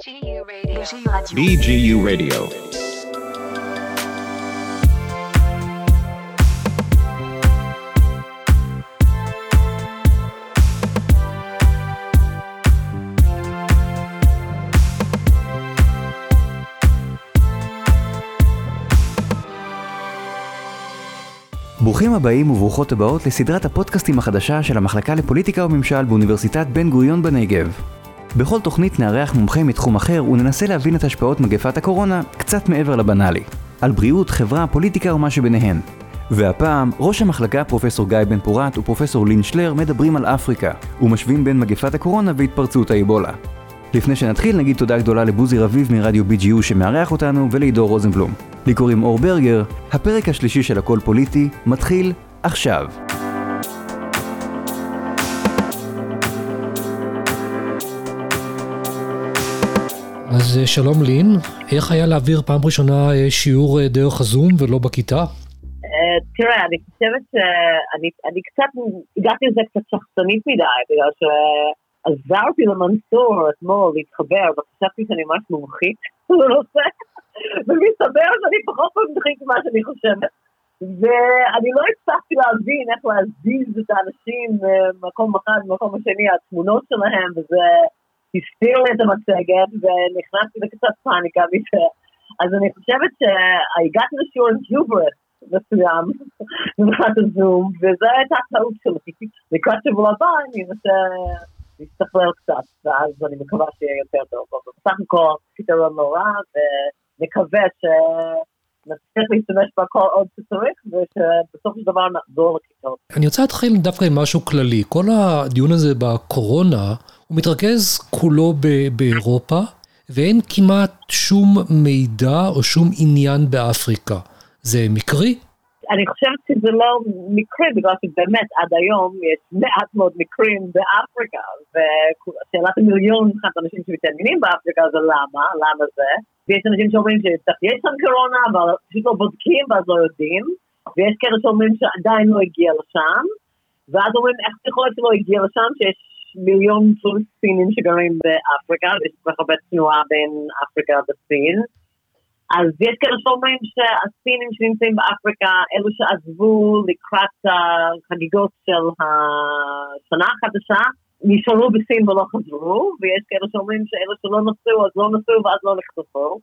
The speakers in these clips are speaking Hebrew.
BGU Radio. BGU Radio. ברוכים הבאים וברוכות הבאות לסדרת הפודקאסטים החדשה של המחלקה לפוליטיקה וממשל באוניברסיטת בן גוריון בנגב. בכל תוכנית נארח מומחה מתחום אחר וננסה להבין את השפעות מגפת הקורונה קצת מעבר לבנאלי. על בריאות, חברה, פוליטיקה ומה שביניהן. והפעם, ראש המחלקה פרופסור גיא בן פורת ופרופסור לין שלר מדברים על אפריקה, ומשווים בין מגפת הקורונה והתפרצות האיבולה. לפני שנתחיל נגיד תודה גדולה לבוזי רביב מרדיו BGU שמארח אותנו ולעידו רוזנבלום. לי קוראים אור ברגר, הפרק השלישי של הכל פוליטי מתחיל עכשיו. אז אה, שלום לין, איך היה להעביר פעם ראשונה אה, שיעור אה, דרך הזום ולא בכיתה? אה, תראה, אני חושבת שאני קצת, הגעתי לזה קצת שחצנית מדי, בגלל שעזרתי למנסור אתמול להתחבר, וחשבתי שאני ממש מומחית בנושא, ומסתבר שאני פחות מומחית ממה שאני חושבת. ואני לא הצלחתי להבין איך להזיז את האנשים ממקום אחד למקום השני, התמונות שלהם, וזה הסתיר לי את המצגת, ונכנסתי לקצת פאניקה מזה. אז אני חושבת שהגעתי לשיעור ג'וברס מסוים, מבחינת הזום, וזו הייתה טעות שלי. לקראת שבוע הבא אני אנסה להסתכלל קצת, ואז אני מקווה שיהיה יותר טוב. אבל בסך הכל פתרון לא רע, ונקווה ש... נצליח להשתמש בהכל עוד שצריך, ושבסוף של דבר נחזור לכיתות. אני רוצה להתחיל דווקא עם משהו כללי. כל הדיון הזה בקורונה, הוא מתרכז כולו ב- באירופה, ואין כמעט שום מידע או שום עניין באפריקה. זה מקרי? אני חושבת שזה לא מקרי, בגלל שבאמת עד היום יש מעט מאוד מקרים באפריקה, ושאלת המיליון מבחינת אנשים שמתעניינים באפריקה זה למה, למה זה, ויש אנשים שאומרים שיש שם קורונה, אבל פשוט לא בודקים ואז לא יודעים, ויש כאלה שאומרים שעדיין לא הגיע לשם, ואז אומרים איך זה יכול להיות שלא הגיע לשם, שיש מיליון פלסטינים שגרים באפריקה, ויש כל כך הרבה תנועה בין אפריקה וסין. אז יש כאלה שאומרים שהסינים שנמצאים באפריקה, אלו שעזבו לקראת החגיגות של השנה החדשה, נשארו בסין ולא חזרו, ויש כאלה שאומרים שאלו שלא נסעו אז לא נסעו ואז לא נחשפו.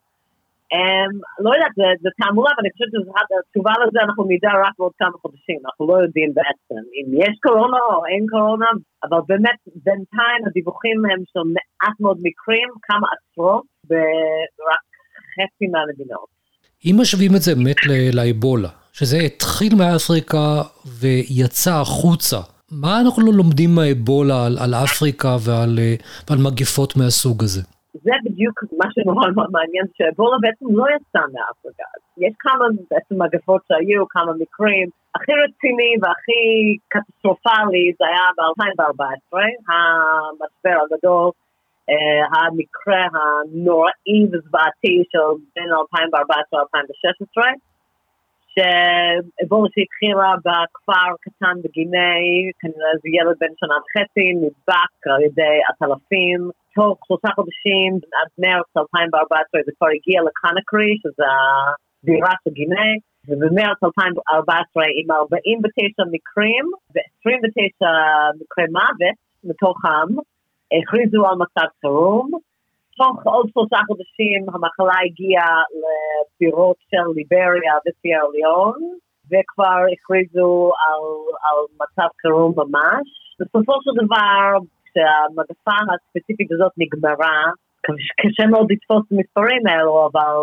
Um, לא יודעת, זה, זה תעמולה, ואני חושבת שהתשובה לזה אנחנו נדע רק בעוד כמה חודשים, אנחנו לא יודעים בעצם אם יש קורונה או אין קורונה, אבל באמת בינתיים הדיווחים הם של מעט מאוד מקרים, כמה עשרות, ורק חצי מהמדינות. אם משווים את זה באמת לאבולה, שזה התחיל מאפריקה ויצא החוצה, מה אנחנו לא לומדים מהאבולה על, על אפריקה ועל, ועל מגפות מהסוג הזה? זה בדיוק מה שנורא מאוד מעניין, שאבולה בעצם לא יצא מאפריקה. יש כמה בעצם מגפות שהיו, כמה מקרים. הכי רציני והכי קטסטרופלי זה היה ב-2014, המשבר הגדול Uh, המקרה הנוראי וזוועתי של בין 2014 ל-2016, שאבולה שהתחילה בכפר קטן בגיני, כנראה זה ילד בן שנה וחצי, נדבק על ידי עטלפים, תוך שלושה חודשים, עד מרץ 2014 זה כבר הגיע לקנקרי, שזה הבירה של גיני, ובמרץ 2014 עם 49 מקרים ו-29 מקרי מוות מתוכם, הכריזו על מצב חירום. תוך עוד שלושה חודשים המחלה הגיעה לבירות של ליבריה וסייר ליאון, וכבר הכריזו על, על מצב חירום ממש. בסופו של דבר, כשהמגפה הספציפית הזאת נגמרה, קשה מאוד לתפוס את המספרים האלו, אבל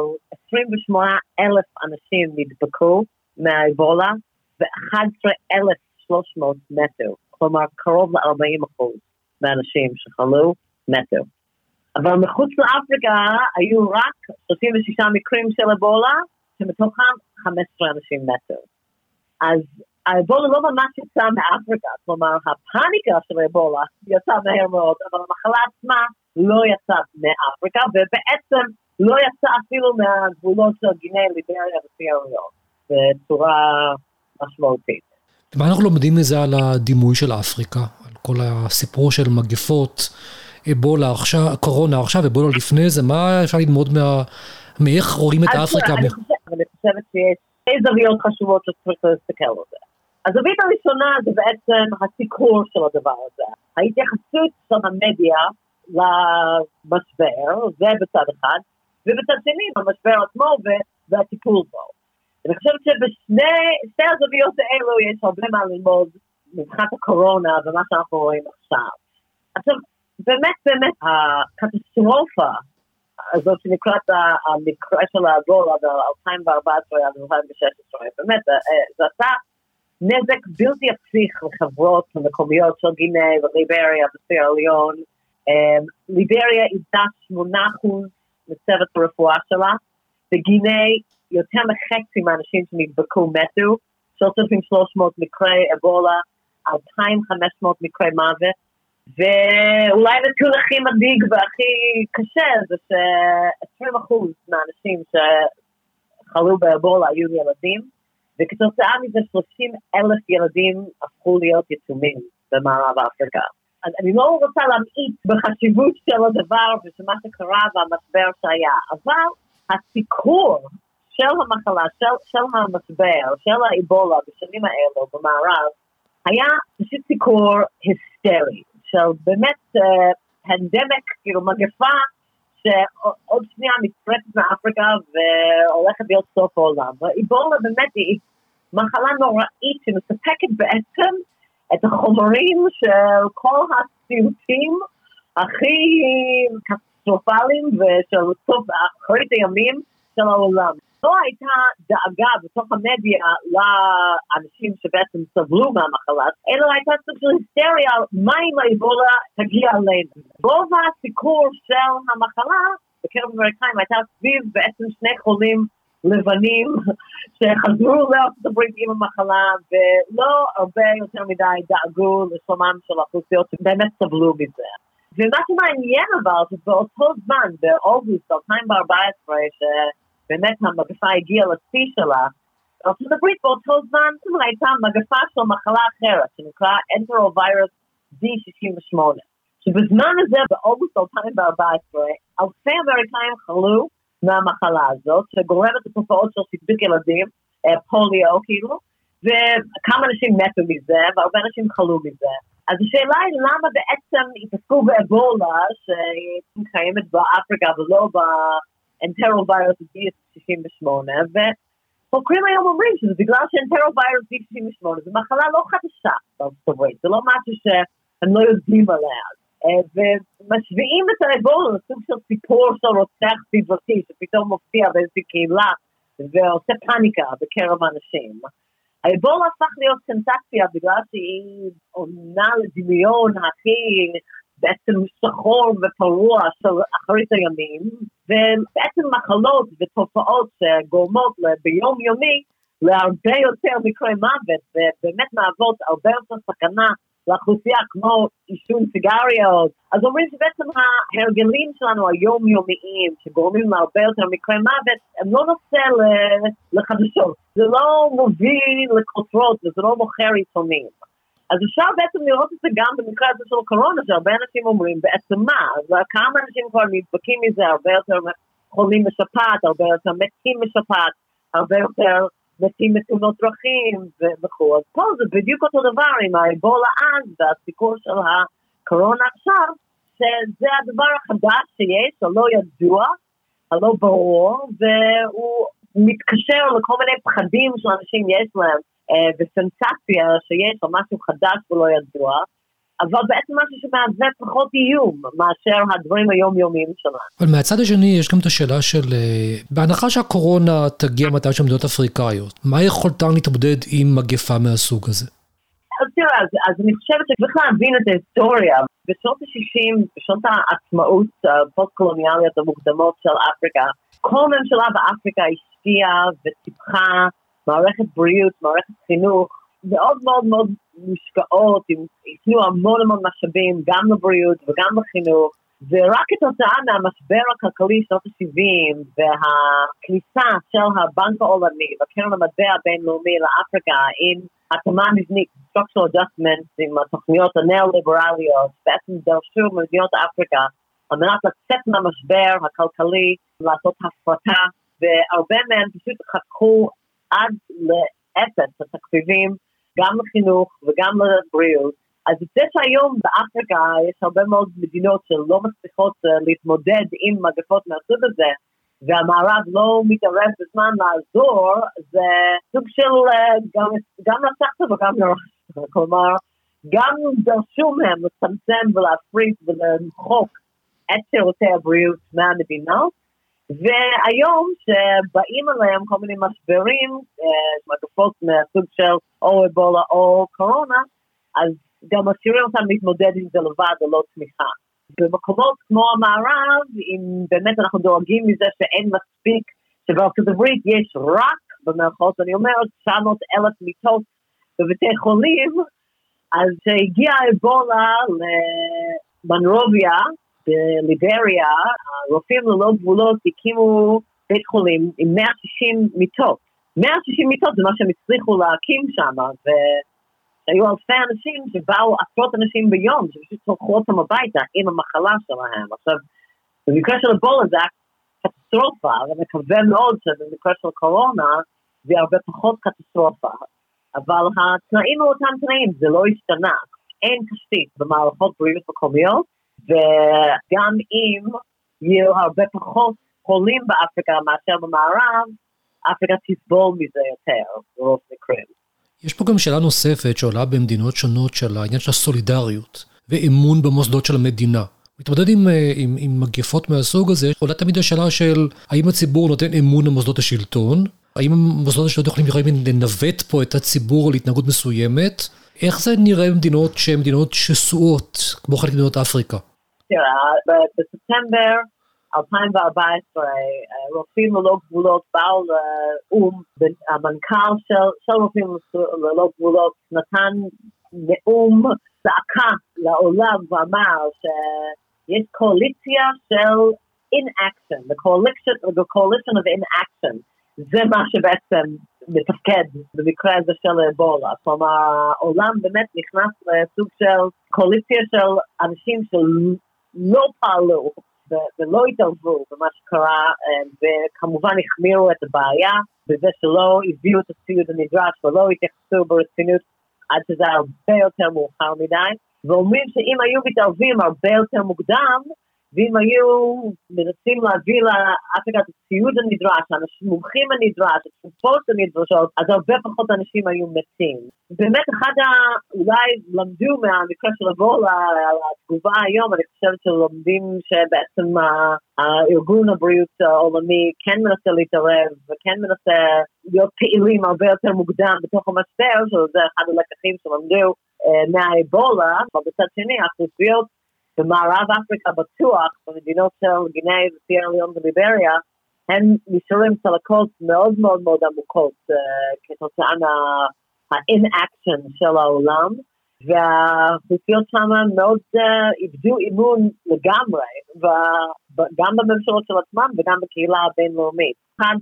28 אלף אנשים נדבקו מהאבולה ו-11,300 מתו, כלומר קרוב ל-40 אחוז. מהאנשים שחלו מתו. אבל מחוץ לאפריקה היו רק 36 מקרים של אבולה, שמתוכם 15 אנשים מתו. אז האבולה לא ממש יצא מאפריקה, כלומר הפאניקה של האבולה יצאה מהר מאוד, אבל המחלה עצמה לא יצאה מאפריקה, ובעצם לא יצאה אפילו מהגבולות של גיני ליבריה וסיאריון, בצורה משמעותית. מה אנחנו לומדים מזה על הדימוי של אפריקה? כל הסיפור של מגפות אבולה עכשיו, קורונה עכשיו, אבולה לפני זה, מה אפשר ללמוד מה... מאיך רואים את אפריקה? אני חושבת שיש שתי זוויות חשובות שצריך להסתכל על זה. הזווית הראשונה זה בעצם הסיקור של הדבר הזה. ההתייחסות של המדיה למשבר, זה בצד אחד, ובצד שני, המשבר עצמו והטיפול בו. אני חושבת שבשתי הזוויות האלו יש הרבה מה ללמוד מבחינת הקורונה ומה שאנחנו רואים עכשיו. עכשיו, באמת באמת הקטסטרופה הזאת שנקראת המקרה של האגורה ב-2014 עד 2016, באמת, זה עשה נזק בלתי הפסיך לחברות המקומיות של גינאה וליבריה וסייר ליון. ליבריה איבדה 8% מצוות הרפואה שלה, בגינאה יותר מחצי מהאנשים שנדבקו מתו, 3,300 מקרי אבולה, 2,500 מקרי מוות, ואולי הנתון הכי מדאיג והכי קשה זה ש-20% מהאנשים שחלו באבולה היו ילדים, וכתוצאה מזה 30 אלף ילדים הפכו להיות יתומים במערב אפריקה. אני לא רוצה להמעיט בחשיבות של הדבר ושמה שקרה והמשבר שהיה, אבל הסיקור של המחלה, של, של המשבר, של האיבולה בשנים האלו במערב, היה פשוט סיקור היסטרי, של באמת פנדמיק, uh, כאילו מגפה שעוד שנייה מצטרפת מאפריקה והולכת להיות סוף העולם. ואיבולה באמת היא מחלה נוראית שמספקת בעצם את החומרים של כל הסיוטים הכי קטסטרופליים ושל סוף אחרית הימים של העולם. לא הייתה דאגה בתוך המדיה לאנשים שבעצם סבלו מהמחלה, אלא הייתה סוג של היסטריה מה אם האיבולה תגיע אלינו. רוב הסיקור של המחלה בקרב אמריקאים הייתה סביב בעצם שני חולים לבנים שחזרו לארצות הברית עם המחלה ולא הרבה יותר מדי דאגו לשלומם של האוכלוסיות שבאמת סבלו מזה. ומה שמעניין אבל שבאותו זמן, באוגוסט 2014, שבאמת המגפה הגיעה לשיא שלה, ארצות הברית באותו זמן הייתה מגפה של מחלה אחרת שנקרא אנטרוווירוס D68 שבזמן הזה באוגוסט 2014 אלפי אמריקאים חלו מהמחלה הזאת, שגורמת לתופעות של שיתוק ילדים, אה, פוליו כאילו, וכמה אנשים מתו מזה, והרבה אנשים חלו מזה. אז השאלה היא למה בעצם התעסקו באבולה, שקיימת באפריקה ולא באנטרוווירוס D68, וחוקרים היום אומרים שזה בגלל שאנטרוווירוס D68 זו מחלה לא חדשה בארצות הברית, זה לא משהו שהם לא יודעים עליה. אה, ומשווים את האבולה לסוג של סיפור של רוצח סביבתי שפתאום מופיע באיזושהי קהילה ועושה פאניקה בקרב האנשים. האבולה הפך להיות סנסציה בגלל שהיא עונה לדמיון הכי בעצם שחור ופרוע של אחרית הימים, ובעצם מחלות ותופעות שגורמות ביום יומי להרבה יותר מקרי מוות, ובאמת מהוות הרבה יותר סכנה לאוכלוסייה כמו עישון סיגריות. אז אומרים שבעצם ההרגלים שלנו היומיומיים שגורמים להרבה יותר מקרי מוות הם לא נושא לחדשות. זה לא מוביל לכותרות וזה לא מוכר עיתונים. אז אפשר בעצם לראות את זה גם במקרה הזה של הקורונה, שהרבה אנשים אומרים בעצם מה, כמה אנשים כבר נדבקים מזה, הרבה יותר חולים בשפעת, הרבה יותר מתים בשפעת, הרבה יותר מתים מתאונות דרכים וכו'. אז פה זה בדיוק אותו דבר עם האבולה אז והסיפור של הקורונה עכשיו, שזה הדבר החדש שיש, הלא ידוע, הלא ברור, והוא מתקשר לכל מיני פחדים שאנשים יש להם, וסנסציה שיש או משהו חדש ולא ידוע. אבל בעצם משהו שמהווה פחות איום מאשר הדברים היומיומיים שלנו. אבל מהצד השני יש גם את השאלה של, אה, בהנחה שהקורונה תגיע מתי של מדינות אפריקאיות, מה יכולתן להתמודד עם מגפה מהסוג הזה? אז תראה, אז, אז אני חושבת שצריך להבין את ההיסטוריה. בשנות ה-60, בשנות העצמאות הפוסט-קולוניאליות המוקדמות של אפריקה, כל ממשלה באפריקה השקיעה וטיפחה מערכת בריאות, מערכת חינוך, מאוד מאוד מאוד מושקעות, ייתנו המון המון משאבים גם לבריאות וגם לחינוך, ורק כתוצאה מהמשבר הכלכלי שנות ה-70 והכניסה של הבנק העולמי והקרן המטבע הבינלאומי לאפריקה עם התאמה מבנית, structural adjustment עם התוכניות הנאו-ליברליות, בעצם דרשו ממדינות אפריקה על מנת לצאת מהמשבר הכלכלי, לעשות הפרטה, והרבה מהם פשוט חתכו עד לאפס התקציבים, גם לחינוך וגם לבריאות. אז זה שהיום באפריקה יש הרבה מאוד מדינות שלא מצליחות uh, להתמודד עם מגפות מהסוג הזה, והמערב לא מתערב בזמן לעזור, זה סוג של uh, גם, לסחטה וגם לרשת. כלומר, גם דרשו מהם לצמצם ולהפריט ולמחוק את שירותי הבריאות מהמדינות, והיום שבאים עליהם כל מיני משברים, uh, מגפות מהסוג של או אבולה או קורונה, אז גם משאירים אותם להתמודד עם זה לבד ללא תמיכה. במקומות כמו המערב, אם באמת אנחנו דואגים מזה שאין מספיק, שבארצות הברית יש רק, במרכאות אני אומרת, 900 אלף מיטות בבתי חולים, אז כשהגיעה אבולה למנרוביה, בליבריה, הרופאים ללא גבולות הקימו בית חולים עם 160 מיטות. 160 מיטות זה מה שהם הצליחו להקים שם, ו... היו אלפי אנשים שבאו עשרות אנשים ביום, שפשוט צורכו אותם הביתה עם המחלה שלהם. עכשיו, במקרה של אבולה זה היה קטסטרופה, ומקווה מאוד שבמקרה של קורונה זה הרבה פחות קטסטרופה. אבל התנאים הם אותם תנאים, זה לא השתנה. אין תשתית במערכות בריאות מקומיות, וגם אם יהיו הרבה פחות חולים באפריקה מאשר במערב, אפריקה תסבול מזה יותר, ברוב מקרים. יש פה גם שאלה נוספת שעולה במדינות שונות של העניין של הסולידריות ואמון במוסדות של המדינה. מתמודד עם, אה, עם, עם מגפות מהסוג הזה, עולה תמיד השאלה של האם הציבור נותן אמון למוסדות השלטון, האם מוסדות השלטון יכולים, לנווט פה את הציבור להתנהגות מסוימת, איך זה נראה במדינות שהן מדינות שסועות, כמו חלק ממדינות אפריקה? תראה, בספטמבר 2014 רופאים ללא גבולות באו לאו"ם, המנכ"ל של, של רופאים ללא גבולות נתן נאום זעקה לעולם ואמר שיש קואליציה של the coalition, the coalition of inaction, זה מה שבעצם מתפקד במקרה הזה של אבולה. כלומר, העולם באמת נכנס לסוג של קואליציה של אנשים שלא פעלו ולא התערבו במה שקרה, אה, וכמובן החמירו את הבעיה בזה שלא הביאו את הציוד הנדרש ולא התייחסו ברצינות עד שזה הרבה יותר מאוחר מדי, ואומרים שאם היו מתערבים הרבה יותר מוקדם, ואם היו מנסים להביא לאפריקה את הציוד הנדרש, המומחים הנדרש, התקופות הנדרשות, אז הרבה פחות אנשים היו מתים. באמת אחד ה... אולי למדו מהמקרה של אבולה על התגובה היום, אני חושבת שלומדים שבעצם הארגון הבריאות העולמי כן מנסה להתערב וכן מנסה להיות פעילים הרבה יותר מוקדם בתוך המשבר, שזה אחד הלקחים שלמדו אה, מהאבולה, אבל בצד שני האוכלוסיות במערב אפריקה בטוח, במדינות של גינאי וסייר ליון וליבריה, הם נשארים צלקות מאוד מאוד מאוד עמוקות uh, כתוצאה מה-in-action של העולם, והאוכלוסיות שם מאוד uh, איבדו אימון לגמרי, גם בממשלות של עצמם וגם בקהילה הבינלאומית. אחד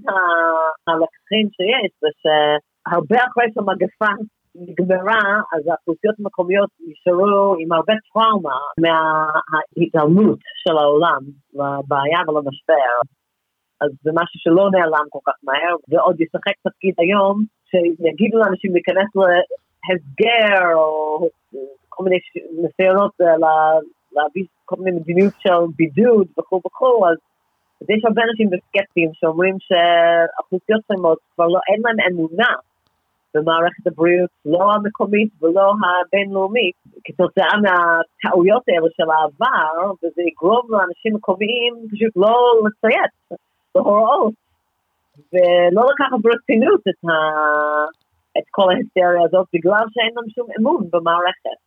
הלקחים שיש זה שהרבה אחרי שהמגפה נגמרה, אז האוכלוסיות המקומיות נשארו עם הרבה טראומה מההתעלמות של העולם לבעיה ולמשבר. אז זה משהו שלא נעלם כל כך מהר, ועוד ישחק תפקיד היום, שיגידו לאנשים להיכנס להסגר, או כל מיני ניסיונות אה, להביא כל מיני מדיניות של בידוד וכו' וכו', אז אז יש הרבה אנשים סקפטיים שאומרים שאוכלוסיות שלמות כבר לא, אין להם אמונה במערכת הבריאות, לא המקומית ולא הבינלאומית, כתוצאה מהטעויות האלה של העבר, וזה יגרום לאנשים מקומיים פשוט לא לציית בהוראות, ולא לקחת ברצינות את, ה... את כל ההיסטריה הזאת, בגלל שאין לנו שום אמון במערכת.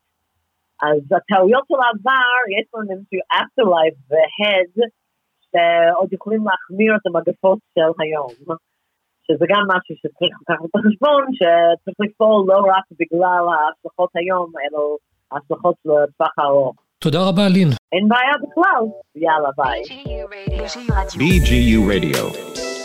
אז הטעויות של העבר, יש לנו איזשהו afterlife והד, שעוד יכולים להחמיר את המגפות של היום. שזה גם משהו שצריך לקחת בחשבון, שצריך לפעול לא רק בגלל ההשלכות היום, אלא ההשלכות לטווח הארוך. תודה רבה, לין. אין בעיה בכלל. יאללה, ביי. BGU Radio.